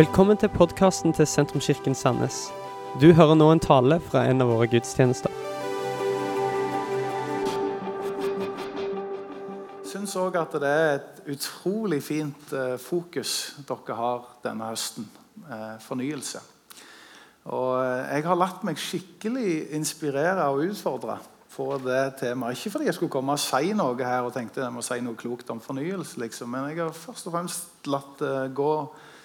Velkommen til podkasten til Sentrumskirken Sandnes. Du hører nå en tale fra en av våre gudstjenester. Jeg syns òg at det er et utrolig fint eh, fokus dere har denne høsten. Eh, fornyelse. Og eh, jeg har latt meg skikkelig inspirere og utfordre på det temaet. Ikke fordi jeg skulle komme og si noe her og tenkte jeg må si noe klokt om fornyelse, liksom. men jeg har først og fremst latt det gå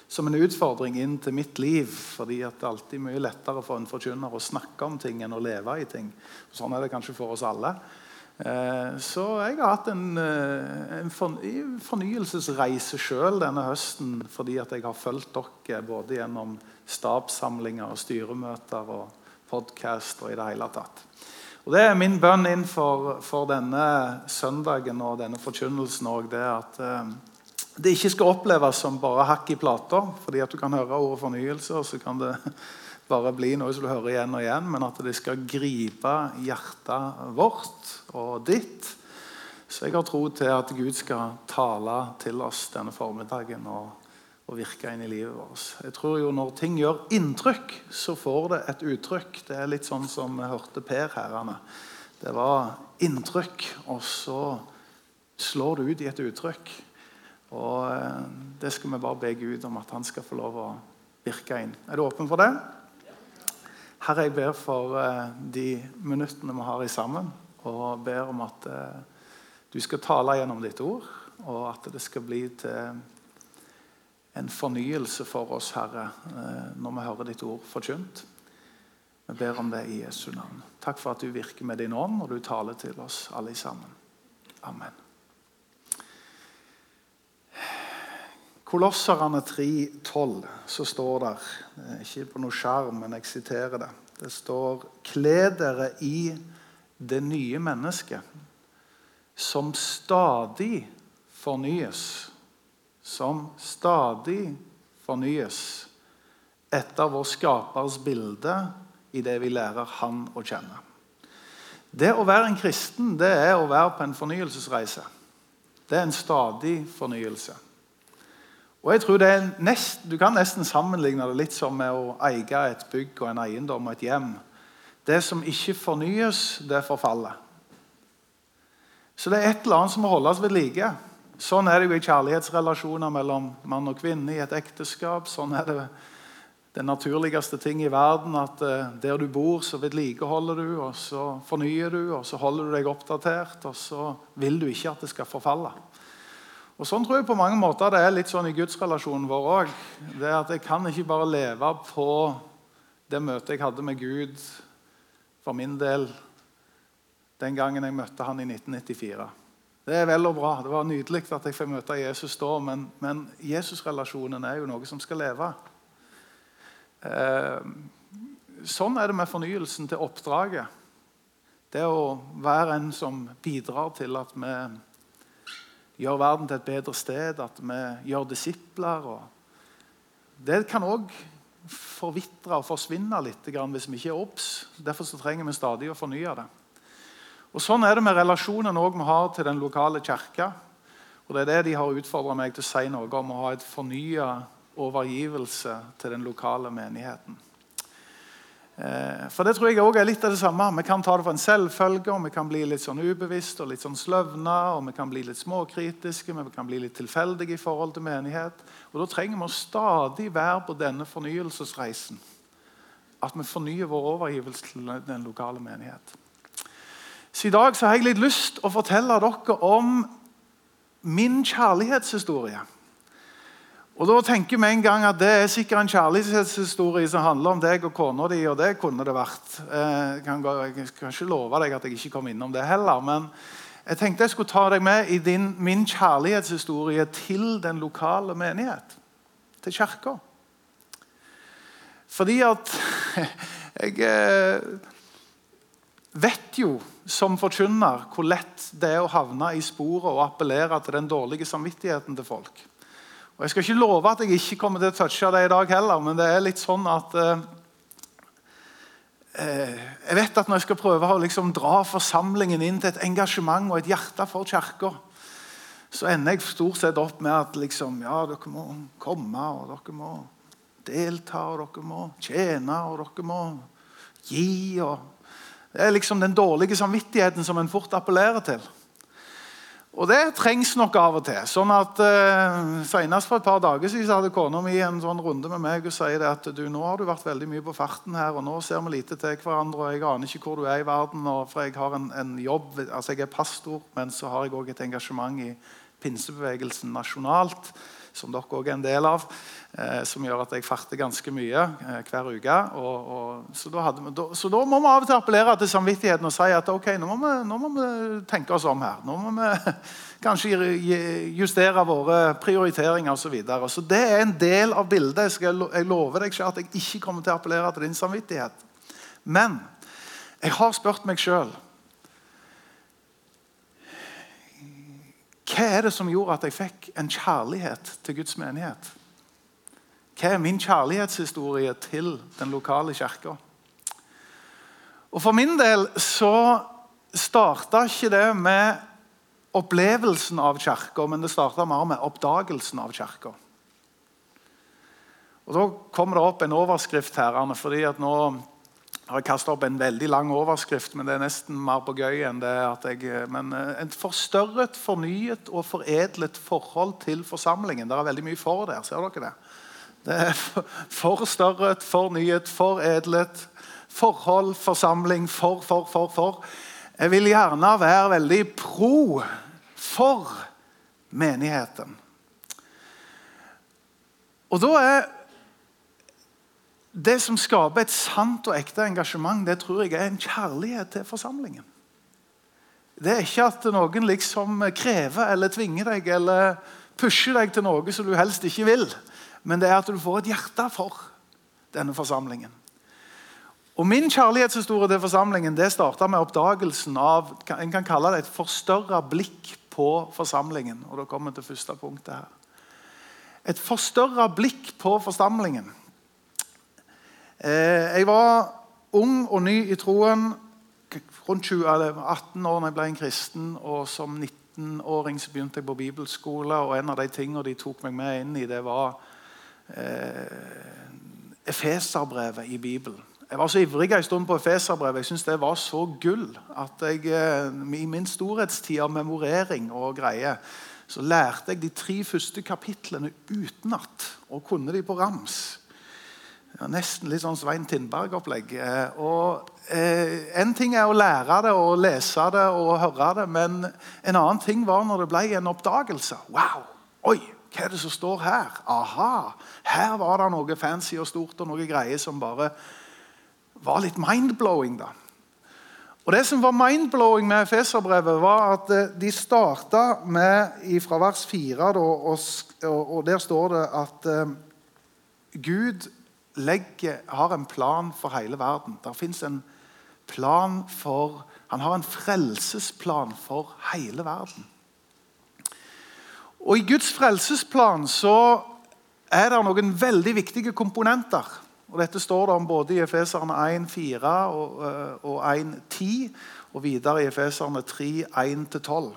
som en utfordring inn til mitt liv. fordi det er alltid mye lettere for en forkynner å snakke om ting enn å leve i ting. Sånn er det kanskje for oss alle. Eh, så jeg har hatt en, eh, en fornyelsesreise sjøl denne høsten fordi jeg har fulgt dere både gjennom stabssamlinger og styremøter og podkast og i det hele tatt. Og Det er min bønn inn for, for denne søndagen og denne forkynnelsen òg, det at eh, det ikke skal oppleves som bare hakk i plata. fordi at du kan høre ordet fornyelse, og så kan det bare bli noe som du hører igjen og igjen. Men at det skal gripe hjertet vårt og ditt. Så jeg har tro til at Gud skal tale til oss denne formiddagen og, og virke inn i livet vårt. Jeg tror jo Når ting gjør inntrykk, så får det et uttrykk. Det er litt sånn som vi hørte Per herrene. Det var inntrykk, og så slår det ut i et uttrykk. Og eh, Det skal vi bare be Gud om at han skal få lov å virke inn. Er du åpen for det? Herre, jeg ber for eh, de minuttene vi har i sammen, og ber om at eh, du skal tale gjennom ditt ord, og at det skal bli til en fornyelse for oss, Herre, når vi hører ditt ord forkynt. Vi ber om det i Jesu navn. Takk for at du virker med din ånd, og du taler til oss alle sammen. Amen. Kolosserne 3,12 så står det Ikke på noe skjerm, men jeg siterer det. Det står Kle dere i det nye mennesket, som stadig fornyes. Som stadig fornyes etter vår skapers bilde i det vi lærer Han å kjenne. Det å være en kristen det er å være på en fornyelsesreise. Det er en stadig fornyelse. Og jeg tror nest, Du kan nesten sammenligne det litt som med å eie et bygg og en eiendom og et hjem. Det som ikke fornyes, det forfaller. Så det er et eller annet som må holdes ved like. Sånn er det jo i kjærlighetsrelasjoner mellom mann og kvinne i et ekteskap. Sånn er det den naturligste ting i verden. At uh, der du bor, så vedlikeholder du, og så fornyer du, og så holder du deg oppdatert. Og så vil du ikke at det skal forfalle. Og Sånn tror jeg på mange måter det er litt sånn i gudsrelasjonen vår òg. Jeg kan ikke bare leve på det møtet jeg hadde med Gud for min del den gangen jeg møtte han i 1994. Det er vel og bra. Det var nydelig at jeg fikk møte Jesus da, men, men Jesus-relasjonen er jo noe som skal leve. Eh, sånn er det med fornyelsen til oppdraget. Det å være en som bidrar til at vi gjør verden til et bedre sted, at vi gjør disipler. det kan òg forvitre og forsvinne litt hvis vi ikke er obs. Derfor trenger vi stadig å fornye det. Og Sånn er det med relasjonen vi har til den lokale kirka. Det er det de har utfordra meg til å si noe om, å ha et fornya overgivelse til den lokale menigheten. Eh, for det tror jeg også er litt av det samme. Vi kan ta det for en selvfølge, og vi kan bli litt sånn ubevisst og litt sånn sløvna, og vi kan bli litt småkritiske, men vi kan bli litt tilfeldige i forhold til menighet. Og Da trenger vi å stadig være på denne fornyelsesreisen. At vi fornyer vår overgivelse til den lokale menighet. Så I dag så har jeg litt lyst å fortelle dere om min kjærlighetshistorie. Og Da tenker vi en gang at det er sikkert en kjærlighetshistorie som handler om deg og kona di, og det kunne det vært. Eh, jeg kan, jeg ikke love deg at jeg ikke kom innom det heller. Men jeg tenkte jeg skulle ta deg med i din, min kjærlighetshistorie til den lokale menighet. Til kirka. Fordi at jeg eh, vet jo som forkynner hvor lett det er å havne i sporet og appellere til den dårlige samvittigheten til folk. Og Jeg skal ikke love at jeg ikke kommer til å touche det i dag heller, men det er litt sånn at eh, eh, Jeg vet at når jeg skal prøve å liksom dra forsamlingen inn til et engasjement og et hjerte for kirka, så ender jeg stort sett opp med at liksom, ja, dere må komme, og dere må delta, og dere må tjene, og dere må gi. Og det er liksom den dårlige samvittigheten som en fort appellerer til. Og det trengs nok av og til. sånn at eh, Senest for et par dager siden hadde kona mi en sånn runde med meg og sier at du, nå har du vært veldig mye på farten her, og nå ser vi lite til hverandre. og Jeg aner ikke hvor du er i verden. Og for jeg har en, en jobb, altså jeg er pastor, men så har jeg òg et engasjement i pinsebevegelsen nasjonalt som dere også er en del av, eh, som gjør at jeg farter ganske mye eh, hver uke. Og, og, så, da hadde, da, så, da må vi av og til appellere til samvittigheten og si at ok, nå må vi, nå må vi tenke oss om her. Nå må vi kanskje justere våre prioriteringer osv. Så, videre. så det er en del av bildet. Jeg, jeg lover deg ikke at jeg ikke kommer til å appellere til din samvittighet. Men jeg har spurt meg sjøl Hva er det som gjorde at jeg fikk en kjærlighet til Guds menighet? Hva er min kjærlighetshistorie til den lokale kirka? For min del så starta ikke det med opplevelsen av kirka, men det starta mer med oppdagelsen av kirka. Og Da kommer det opp en overskrift her. fordi at nå har jeg kasta opp en veldig lang overskrift, men det er nesten mer på gøy enn det at jeg Men eh, et forstørret, fornyet og foredlet forhold til forsamlingen. Det er veldig mye for der. Ser dere det? Det er forstørret, fornyet, foredlet. Forhold, forsamling, for, for, for, for. Jeg vil gjerne være veldig pro for menigheten. Og da er det som skaper et sant og ekte engasjement, det tror jeg er en kjærlighet til forsamlingen. Det er ikke at noen liksom krever eller tvinger deg eller pusher deg til noe som du helst ikke vil, men det er at du får et hjerte for denne forsamlingen. Og Min kjærlighetshistorie til forsamlingen det starta med oppdagelsen av en kan kalle det et forstørra blikk på forsamlingen. Og da kommer til første punktet her. Et forstørra blikk på forsamlingen. Eh, jeg var ung og ny i troen. Rundt 20, 18 år da jeg ble en kristen. og Som 19-åring så begynte jeg på bibelskole. og En av de tingene de tok meg med inn i, det var eh, Efeserbrevet i Bibelen. Jeg var så ivrig en stund på Efeserbrevet. Jeg syntes det var så gull at jeg eh, i min storhetstid av memorering og greier, så lærte jeg de tre første kapitlene utenat og kunne de på rams. Ja, nesten litt sånn Svein Tindberg-opplegg. Eh, og eh, En ting er å lære det og lese det og høre det, men en annen ting var når det ble en oppdagelse. Wow! Oi, hva er det som står her? Aha! Her var det noe fancy og stort og noe greier som bare var litt mind-blowing. da. Og Det som var mind-blowing med Feserbrevet, var at eh, de starta med fra vers 4, og, der står det at eh, Gud legger, har en plan for hele verden. Det fins en plan for Han har en frelsesplan for hele verden. Og I Guds frelsesplan så er det noen veldig viktige komponenter. Og Dette står det om både i Efeserne 1,4 og, eh, og 1,10, og videre i Efeserne 3, 1-12.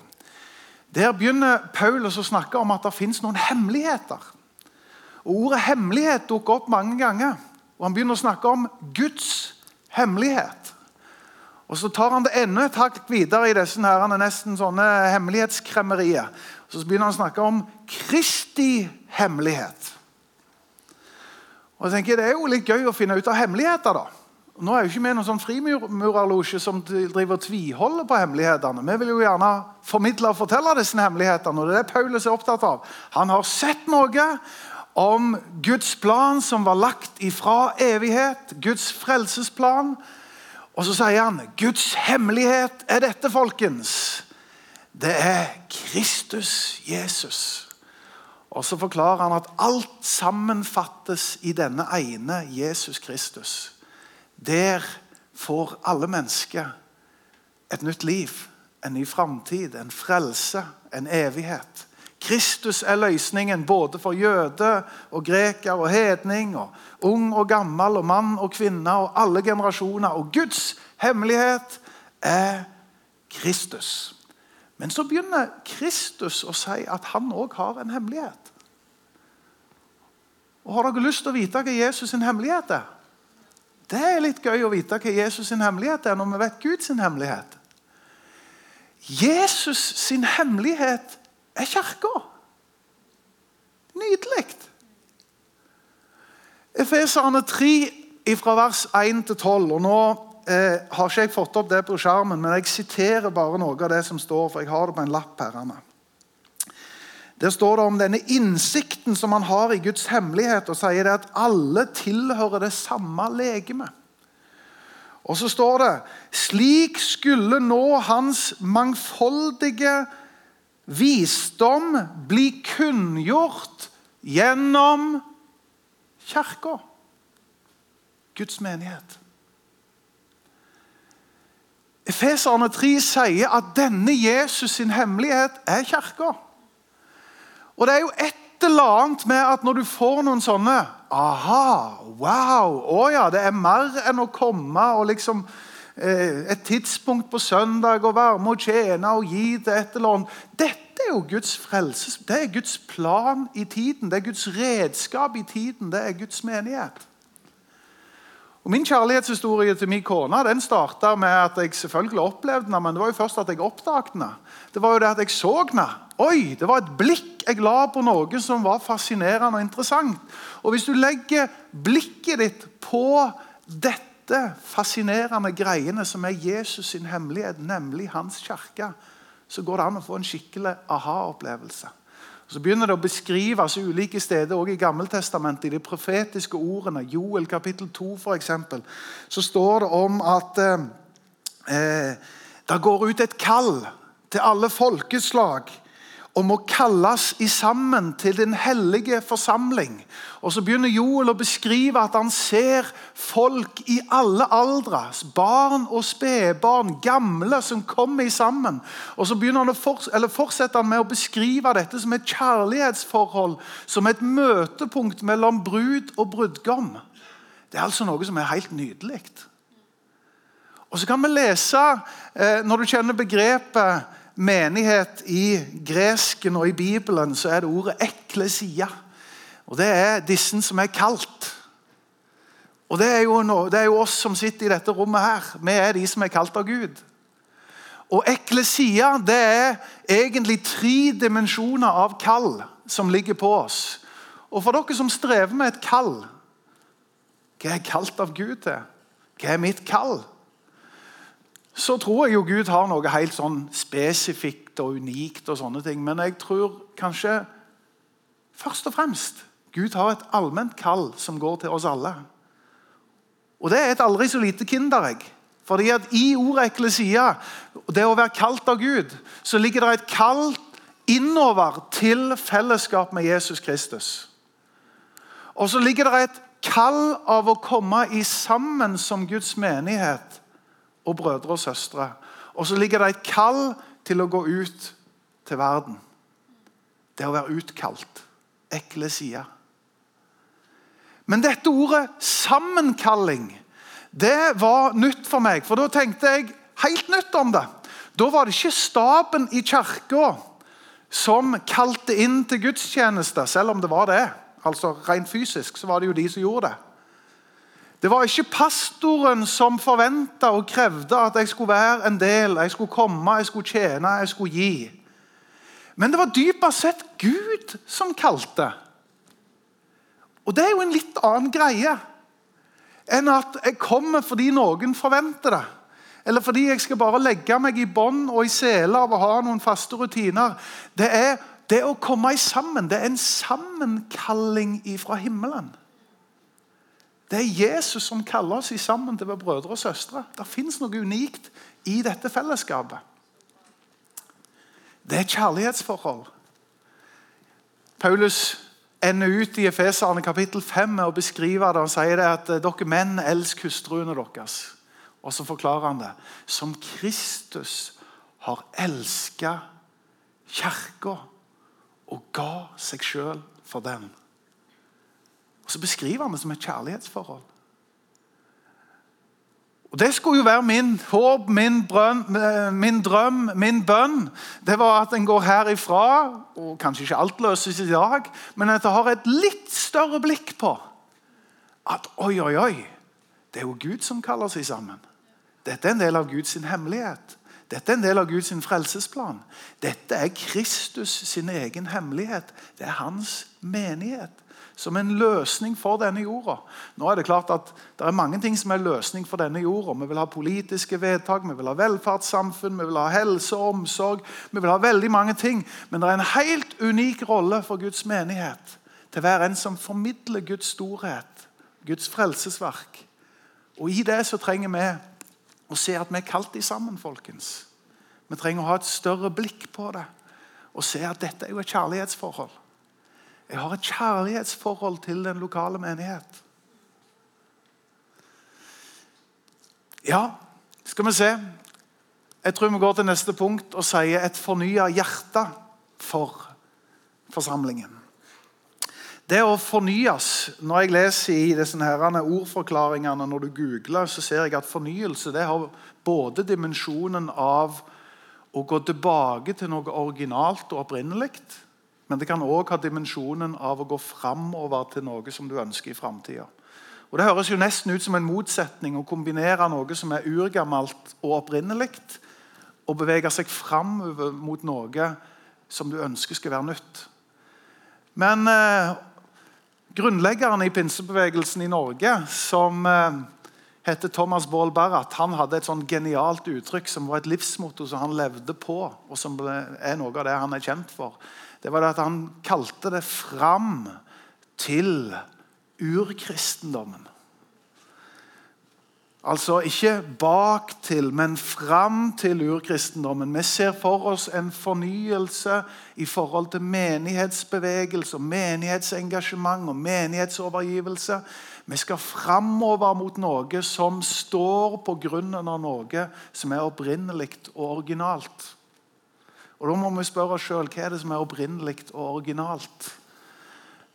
Der begynner Paulus å snakke om at det fins noen hemmeligheter. Og Ordet hemmelighet dukker opp mange ganger. Og Han begynner å snakke om Guds hemmelighet. Og Så tar han det enda et hakk videre i disse her, han er nesten sånne hemmelighetskremmerier. Så begynner han å snakke om Kristi hemmelighet. Og jeg tenker Det er jo litt gøy å finne ut av hemmeligheter. da. Nå er jo ikke vi noen sånn frimurerlosje som driver og tviholder på hemmelighetene. Vi vil jo gjerne formidle og fortelle disse hemmelighetene. og det er det Paulus er opptatt av. Han har sett noe, om Guds plan som var lagt ifra evighet, Guds frelsesplan. Og så sier han Guds hemmelighet er dette, folkens. Det er Kristus Jesus. Og så forklarer han at alt sammenfattes i denne ene Jesus Kristus. Der får alle mennesker et nytt liv, en ny framtid, en frelse, en evighet. Kristus er løsningen både for jøde og greker og hedning, og ung og gammel og mann og kvinne og alle generasjoner. Og Guds hemmelighet er Kristus. Men så begynner Kristus å si at han òg har en hemmelighet. Og Har dere lyst til å vite hva Jesus sin hemmelighet er? Det er litt gøy å vite hva Jesus sin hemmelighet er, når vi vet Guds hemmelighet. Jesus sin hemmelighet er kirka. Nydelig. Efeserne 3 fra vers 1 til 12. og Nå eh, har ikke jeg fått opp det på skjermen, men jeg siterer bare noe av det som står, for jeg har det på en lapp her. Anna. Der står det om denne innsikten som man har i Guds hemmelighet, og sier det at alle tilhører det samme legemet. Og så står det slik skulle nå hans mangfoldige visdom blir kunngjort gjennom kirka. Guds menighet. Efeserne 3 sier at denne Jesus sin hemmelighet er kirka. Og det er jo et eller annet med at når du får noen sånne Aha, wow, å ja, det er mer enn å komme og liksom et tidspunkt på søndag og være med og tjene og gi til et eller annet. Dette er jo Guds frelse. Det er Guds plan i tiden. Det er Guds redskap i tiden. Det er Guds menighet. Og Min kjærlighetshistorie til min kone den starta med at jeg selvfølgelig opplevde henne, men det var jo først at jeg oppdaget henne. Det var jo det at jeg så henne. Oi, Det var et blikk jeg la på noe som var fascinerende og interessant. Og Hvis du legger blikket ditt på dette fascinerende greiene som er Jesus sin hemmelighet, nemlig hans kirke, så går det an å få en skikkelig aha-opplevelse. Så begynner det å beskrives ulike steder også i Gammeltestamentet, i de profetiske ordene. Joel kapittel 2 f.eks. Så står det om at eh, eh, det går ut et kall til alle folkeslag om å kalles i sammen til den hellige forsamling. Og Så begynner Joel å beskrive at han ser folk i alle aldre. Barn og spedbarn, gamle som kommer i sammen. Og Så han forts fortsetter han med å beskrive dette som et kjærlighetsforhold, som et møtepunkt mellom brud og brudgom. Det er altså noe som er helt nydelig. Og Så kan vi lese, eh, når du kjenner begrepet menighet i gresken og i Bibelen, så er det ordet 'eklesia'. Og Det er disse som er kalt. Og det er, no, det er, jo oss som sitter i dette rommet her. Vi er de som er kalt av Gud. Og eklesia det er egentlig tre dimensjoner av kall som ligger på oss. Og for dere som strever med et kall Hva er jeg kalt av Gud til? Hva er mitt kall? Så tror jeg jo Gud har noe helt sånn spesifikt og unikt. og sånne ting, Men jeg tror kanskje først og fremst Gud har et allment kall som går til oss alle. Og Det er et aldri så lite kinderegg. Fordi at I ordet eklesia, det å være kalt av Gud, så ligger det et kall innover til fellesskap med Jesus Kristus. Og så ligger det et kall av å komme i sammen som Guds menighet og brødre og søstre. Og så ligger det et kall til å gå ut til verden. Det å være utkalt. Ekle sider. Men dette ordet 'sammenkalling' det var nytt for meg. For da tenkte jeg helt nytt om det. Da var det ikke staben i kirka som kalte inn til gudstjeneste, selv om det var det. Altså Rent fysisk så var det jo de som gjorde det. Det var ikke pastoren som forventa og krevde at jeg skulle være en del, jeg skulle komme, jeg skulle tjene, jeg skulle gi. Men det var dypest sett Gud som kalte. Og det er jo en litt annen greie enn at jeg kommer fordi noen forventer det. Eller fordi jeg skal bare legge meg i bånd og i sele av å ha noen faste rutiner. Det er det å komme sammen. Det er en sammenkalling fra himmelen. Det er Jesus som kaller oss sammen til å være brødre og søstre. Det fins noe unikt i dette fellesskapet. Det er kjærlighetsforhold. Paulus ender ut i Efeserne kapittel 5 med å beskrive det. Han sier det at dere menn elsker hustruene deres. Og så forklarer han det. Som Kristus har elska kirka og ga seg sjøl for den. Og Så beskriver han det som et kjærlighetsforhold. Og Det skulle jo være min håp, min, brønn, min drøm, min bønn. Det var at en går herifra, og kanskje ikke alt løses i dag, men at en har et litt større blikk på at oi, oi, oi, det er jo Gud som kaller seg sammen. Dette er en del av Guds hemmelighet. Dette er en del av Guds frelsesplan. Dette er Kristus sin egen hemmelighet. Det er hans menighet som en løsning for denne jorda. Nå er Det klart at det er mange ting som er løsning for denne jorda. Vi vil ha politiske vedtak, vi vil ha velferdssamfunn, vi vil ha helse og omsorg. Vi vil ha veldig mange ting. Men det er en helt unik rolle for Guds menighet. Til hver en som formidler Guds storhet, Guds frelsesverk. Og I det så trenger vi å se at vi er kalt i sammen, folkens. Vi trenger å ha et større blikk på det og se at dette er jo et kjærlighetsforhold. Jeg har et kjærlighetsforhold til den lokale menighet. Ja, skal vi se. Jeg tror vi går til neste punkt og sier et fornya hjerte for forsamlingen. Det å fornyes Når jeg leser i disse ordforklaringene, når du googler, så ser jeg at fornyelse har både dimensjonen av å gå tilbake til noe originalt og opprinnelig, men det kan òg ha dimensjonen av å gå framover til noe som du ønsker i framtida. Det høres jo nesten ut som en motsetning å kombinere noe som er urgammelt og opprinnelig, og bevege seg framover mot noe som du ønsker skal være nytt. Men eh, grunnleggeren i pinsebevegelsen i Norge, som eh, heter Thomas Baal Barrat, han hadde et sånn genialt uttrykk som var et livsmotto som han levde på, og som er noe av det han er kjent for det var at han kalte det 'fram til urkristendommen'. Altså ikke bak til, men fram til urkristendommen. Vi ser for oss en fornyelse i forhold til menighetsbevegelse, menighetsengasjement og menighetsovergivelse. Vi skal framover mot noe som står på grunnen av noe som er opprinnelig og originalt. Og Da må vi spørre oss sjøl hva er det som er opprinnelig og originalt.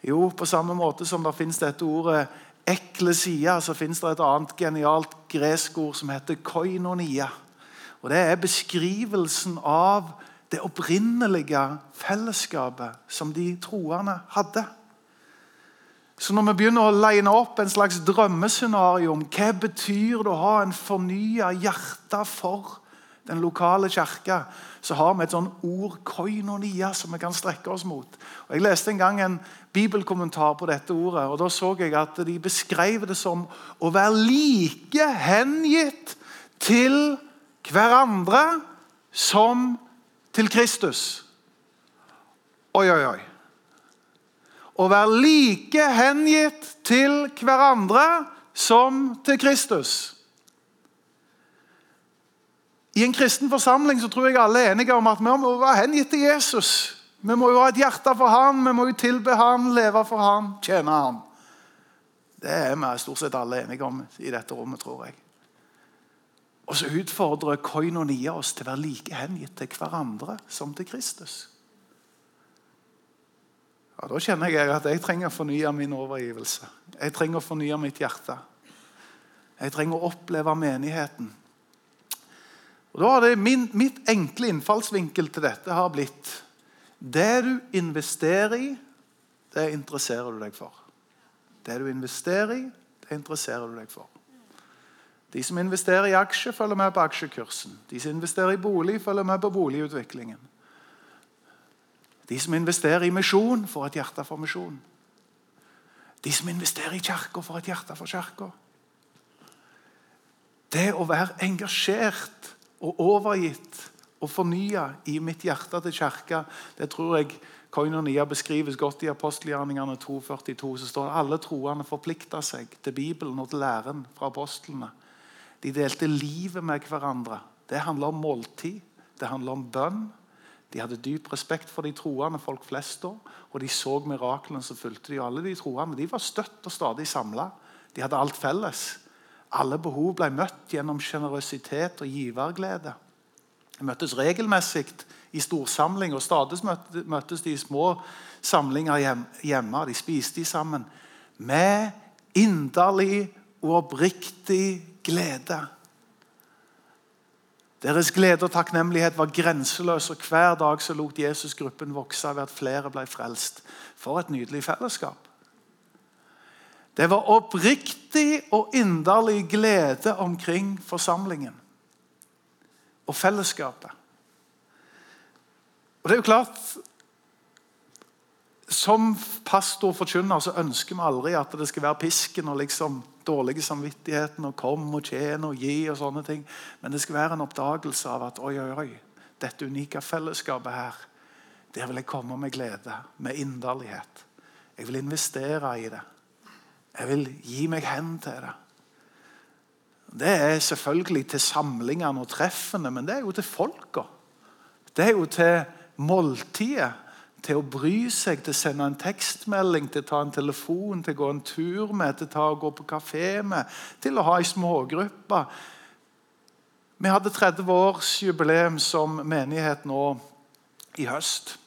Jo, på samme måte som det fins dette ordet eklesia, så fins det et annet genialt gresk ord som heter koinonia. Og Det er beskrivelsen av det opprinnelige fellesskapet som de troende hadde. Så når vi begynner å line opp en slags drømmescenario om hva betyr det å ha en fornya hjerte for den lokale kirka, så har vi et sånn ord koinonia som vi kan strekke oss mot. Og jeg leste en gang en bibelkommentar på dette ordet, og da så jeg at de beskrev det som å være like hengitt til hverandre som til Kristus. Oi, oi, oi. Å være like hengitt til hverandre som til Kristus. I en kristen forsamling så tror jeg alle er enige om at vi må være hengitt til Jesus. Vi må jo ha et hjerte for ham, vi må jo tilbe ham, leve for ham, tjene ham. Det er vi stort sett alle enige om i dette rommet, tror jeg. Og så utfordrer koinonia oss til å være like hengitt til hverandre som til Kristus. Ja, Da kjenner jeg at jeg trenger å fornye min overgivelse. Jeg trenger å fornye mitt hjerte. Jeg trenger å oppleve menigheten og da har det min, Mitt enkle innfallsvinkel til dette har blitt Det du investerer i, det interesserer du deg for. Det du investerer i, det interesserer du deg for. De som investerer i aksjer, følger med på aksjekursen. De som investerer i bolig, følger med på boligutviklingen. De som investerer i misjon, får et hjerte for misjon. De som investerer i kirka, får et hjerte for kirka. Det å være engasjert og overgitt og fornya i mitt hjerte til kirka, det tror jeg Koinonia beskrives godt i apostelgjerningene 2.42. Så står det alle troende forplikta seg til Bibelen og til læren fra apostlene. De delte livet med hverandre. Det handler om måltid, det handler om bønn. De hadde dyp respekt for de troende, folk flest og de så miraklene som fulgte de. Alle de troende de var støtt og stadig samla. De hadde alt felles. Alle behov ble møtt gjennom sjenerøsitet og giverglede. De møttes regelmessig i storsamling, og stadig møttes de i små samlinger hjemme. De spiste sammen med inderlig og oppriktig glede Deres glede og takknemlighet var grenseløs, og hver dag så lot Jesus gruppen vokse ved at flere ble frelst. For et nydelig fellesskap. Det var oppriktig og inderlig glede omkring forsamlingen og fellesskapet. Og det er jo klart Som pastor og forkynner så ønsker vi aldri at det skal være pisken og liksom dårlige samvittigheten og kom og tjen og gi og sånne ting. Men det skal være en oppdagelse av at oi, oi, oi, dette unike fellesskapet her, der vil jeg komme med glede, med inderlighet. Jeg vil investere i det. Jeg vil gi meg hen til det. Det er selvfølgelig til samlingene og treffene, men det er jo til folka. Det er jo til måltidet. Til å bry seg, til å sende en tekstmelding, til å ta en telefon, til å gå en tur med, til å gå på kafé med, til å ha ei smågruppe. Vi hadde 30-årsjubileum som menighet nå i høst.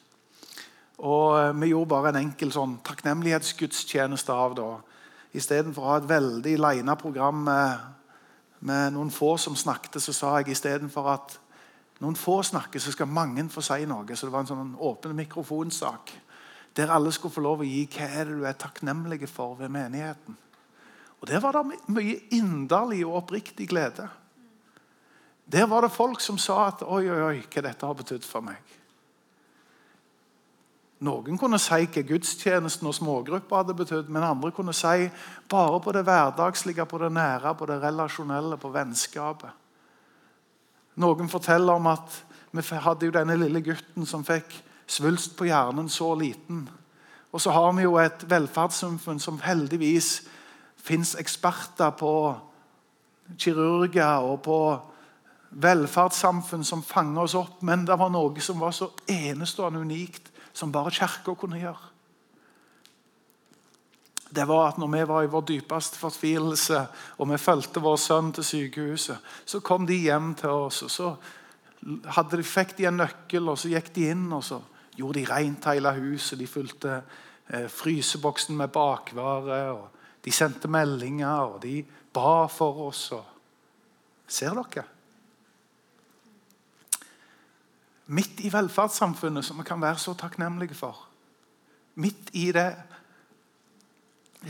Og Vi gjorde bare en enkel sånn takknemlighetsgudstjeneste av det. Istedenfor å ha et veldig lina program med, med, noen få som snakket, så sa jeg istedenfor at noen få snakker, så skal mange få si noe. Så det var en sånn åpen mikrofonsak. Der alle skulle få lov å gi hva er det du er takknemlig for ved menigheten. Og Der var det mye inderlig og oppriktig glede. Der var det folk som sa at oi, oi, oi, hva dette har betydd for meg. Noen kunne si hva gudstjenesten og smågrupper hadde betydd, men andre kunne si bare på det hverdagslige, på det nære, på det relasjonelle, på vennskapet. Noen forteller om at vi hadde jo denne lille gutten som fikk svulst på hjernen så liten. Og så har vi jo et velferdssamfunn som heldigvis fins eksperter på kirurger og på velferdssamfunn som fanger oss opp. Men det var noe som var så enestående unikt som bare Kirka kunne gjøre. Det var at når vi var i vår dypeste fortvilelse og vi fulgte vår sønn til sykehuset, så kom de hjem til oss. og Så de, fikk de en nøkkel, og så gikk de inn og så gjorde de rent hele huset. De fulgte eh, fryseboksen med bakvare. og De sendte meldinger, og de ba for oss. Og... Ser dere? Midt i velferdssamfunnet, som vi kan være så takknemlige for. Midt i det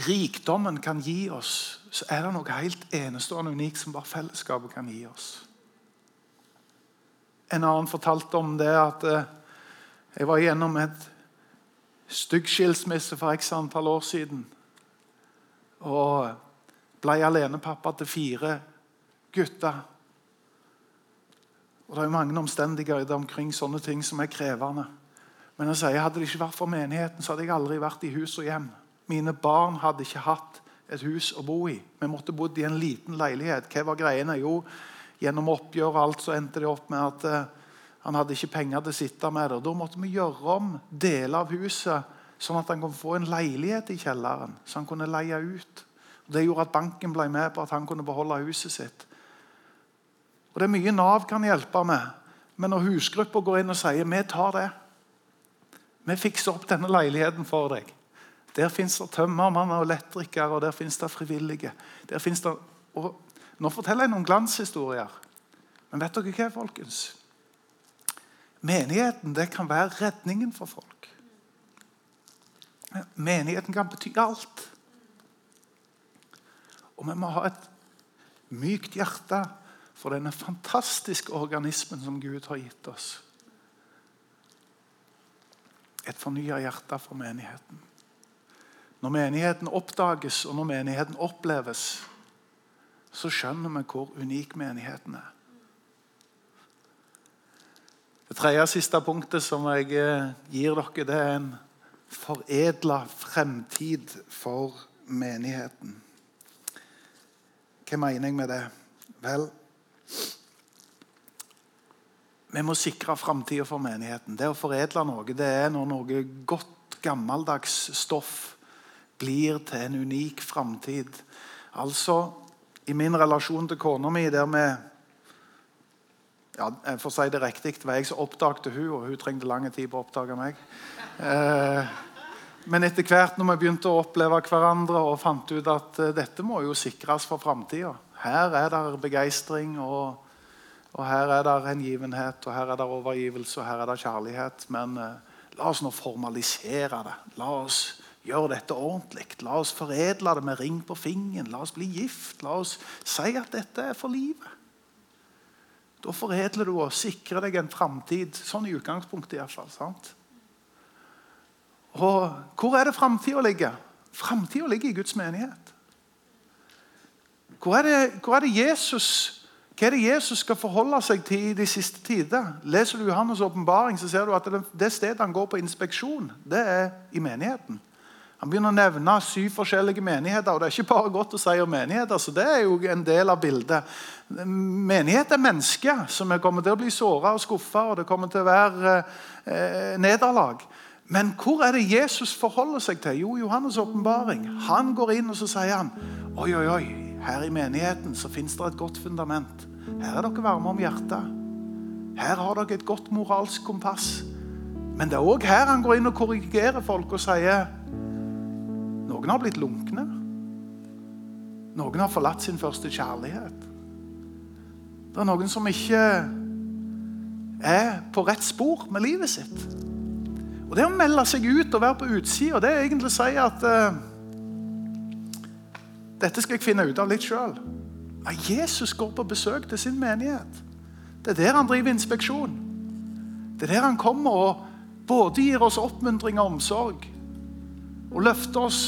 rikdommen kan gi oss, så er det noe helt enestående unikt som bare fellesskapet kan gi oss. En annen fortalte om det at eh, jeg var gjennom et stygg skilsmisse for x antall år siden. Og ble alenepappa til fire gutter. Og Det er mange omstendigheter omkring sånne ting som er krevende. Men jeg sier, hadde det ikke vært for menigheten, så hadde jeg aldri vært i hus og hjem. Mine barn hadde ikke hatt et hus å bo i. Vi måtte bodd i en liten leilighet. Hva var greiene? Jo, Gjennom oppgjør og alt så endte det opp med at uh, han hadde ikke penger til å sitte med det. Da måtte vi gjøre om deler av huset sånn at han kunne få en leilighet i kjelleren. Så han kunne leie ut. Det gjorde at banken ble med på at han kunne beholde huset sitt. Og Det er mye Nav kan hjelpe med. Men når husgruppa går inn og sier vi tar det Vi fikser opp denne leiligheten for deg. Der fins det tømmermann og elektrikere, og der fins det frivillige. Der det, og nå forteller jeg noen glanshistorier. Men vet dere hva, folkens? Menigheten det kan være redningen for folk. Menigheten kan bety alt. Og vi må ha et mykt hjerte for denne fantastiske organismen som Gud har gitt oss. Et fornya hjerte for menigheten. Når menigheten oppdages, og når menigheten oppleves, så skjønner vi hvor unik menigheten er. Det tredje siste punktet som jeg eh, gir dere, det er en foredla fremtid for menigheten. Hva mener jeg med det? Vel, vi må sikre framtida for menigheten. Det å foredle noe det er når noe godt, gammeldags stoff blir til en unik framtid. Altså, i min relasjon til kona mi, der vi ja, For å si det riktig, det var jeg som oppdagte hun, og hun trengte lang tid på å oppdage meg. Eh, men etter hvert når vi begynte å oppleve hverandre og fant ut at uh, dette må jo sikres for framtida Her er det begeistring og Og her er det hengivenhet, og her er det overgivelse, og her er det kjærlighet. Men eh, la oss nå formalisere det. La oss gjøre dette ordentlig. La oss foredle det med ring på fingeren. La oss bli gift. La oss si at dette er for livet. Da foredler du og sikrer deg en framtid. Sånn i utgangspunktet iallfall. Sant? Og hvor er det framtida ligger? Framtida ligger i Guds menighet. Hvor er, det, hvor er det Jesus hva er det Jesus skal forholde seg til i de siste tider? Leser du Johannes' åpenbaring, ser du at det, det stedet han går på inspeksjon, det er i menigheten. Han begynner å nevne syv forskjellige menigheter. og Det er ikke bare godt å si om menigheter, så det er jo en del av bildet. Menighet er mennesker som kommer til å bli såra og skuffa, og det kommer til å være eh, nederlag. Men hvor er det Jesus forholder seg til? Jo, Johannes' åpenbaring. Han går inn og så sier han, oi, oi, oi, her i menigheten så fins det et godt fundament. Her er dere varme om hjertet. Her har dere et godt moralsk kompass. Men det er òg her han går inn og korrigerer folk og sier noen har blitt lunkne. Noen har forlatt sin første kjærlighet. Det er noen som ikke er på rett spor med livet sitt. Og Det å melde seg ut og være på utsida, det er egentlig å si at uh, dette skal jeg finne ut av litt sjøl. Men Jesus går på besøk til sin menighet. Det er der han driver inspeksjon. Det er der han kommer og både gir oss oppmuntring og omsorg. Og løfter oss,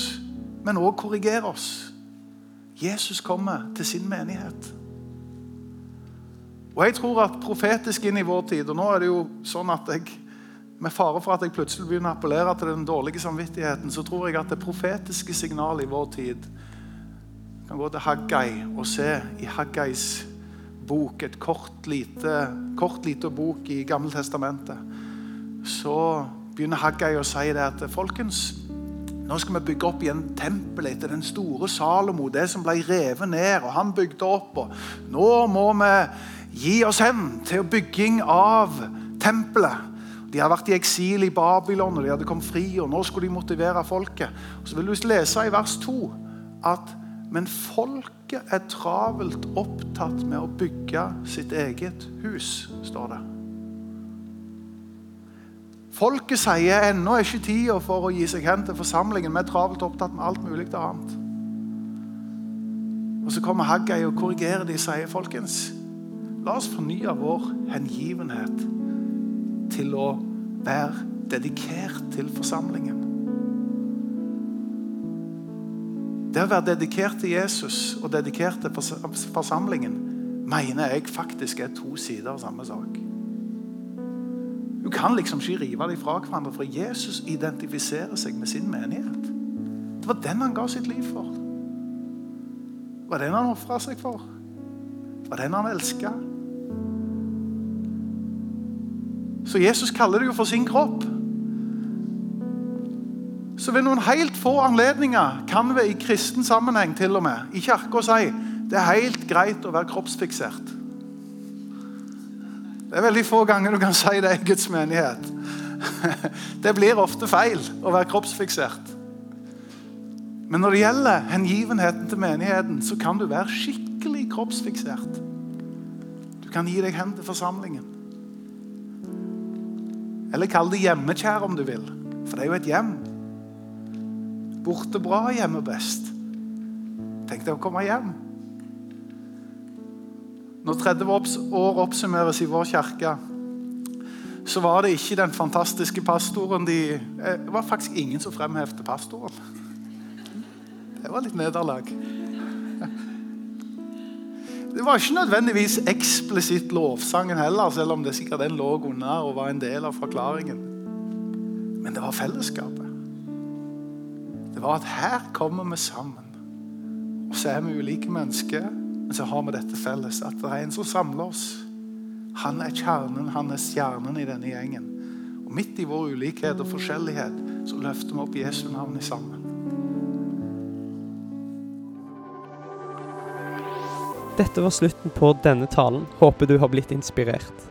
men òg korrigerer oss. Jesus kommer til sin menighet. Og jeg tror at profetisk inn i vår tid Og nå er det jo sånn at jeg med fare for at jeg plutselig begynner å appellere til den dårlige samvittigheten, så tror jeg at det profetiske signalet i vår tid kan gå til Haggai og se i Haggais bok, et kort lite, kort, lite bok i Gammeltestamentet, så begynner Haggai å si det at folkens, nå skal vi bygge opp igjen tempelet etter den store Salomo, det som ble revet ned, og han bygde opp. og Nå må vi gi oss hen til bygging av tempelet. De hadde vært i eksil i Babylon, og de hadde kommet fri. og Nå skulle de motivere folket. Og så vil du lese i vers 2 at men folket er travelt opptatt med å bygge sitt eget hus, står det. Folket sier ennå er ikke tida for å gi seg hen til forsamlingen. Vi er travelt opptatt med alt mulig annet. Og Så kommer Haggai og korrigerer de sier folkens, la oss fornye vår hengivenhet til å være dedikert til forsamlingen. Det å være dedikert til Jesus og dedikert til forsamlingen mener jeg faktisk er to sider av samme sak. Du kan liksom ikke rive dem fra hverandre, for Jesus identifiserer seg med sin menighet. Det var den han ga sitt liv for. Det var den han ofra seg for. Det var den han elska. Så Jesus kaller det jo for sin kropp. Så ved noen helt få anledninger kan vi i kristen sammenheng til og med, i kirka si det er helt greit å være kroppsfiksert. Det er veldig få ganger du kan si det i Guds menighet. Det blir ofte feil å være kroppsfiksert. Men når det gjelder hengivenheten til menigheten, så kan du være skikkelig kroppsfiksert. Du kan gi deg hen til forsamlingen. Eller kall det hjemmekjær om du vil. For det er jo et hjem. Borte bra hjemme best. Tenk deg å komme hjem. Når 30 år oppsummeres i vår kirke, så var det ikke den fantastiske pastoren de, eh, Det var faktisk ingen som fremhevde pastoren. Det var litt nederlag. Det var ikke nødvendigvis eksplisitt lovsangen heller, selv om det sikkert den lå under og var en del av forklaringen. Men det var fellesskapet. Det var at her kommer vi sammen. Og så er vi ulike mennesker, men så har vi dette felles. At det er en som samler oss. Han er kjernen, han er stjernen i denne gjengen. Og midt i vår ulikhet og forskjellighet så løfter vi opp Jesu navn i sammen. Dette var slutten på denne talen. Håper du har blitt inspirert.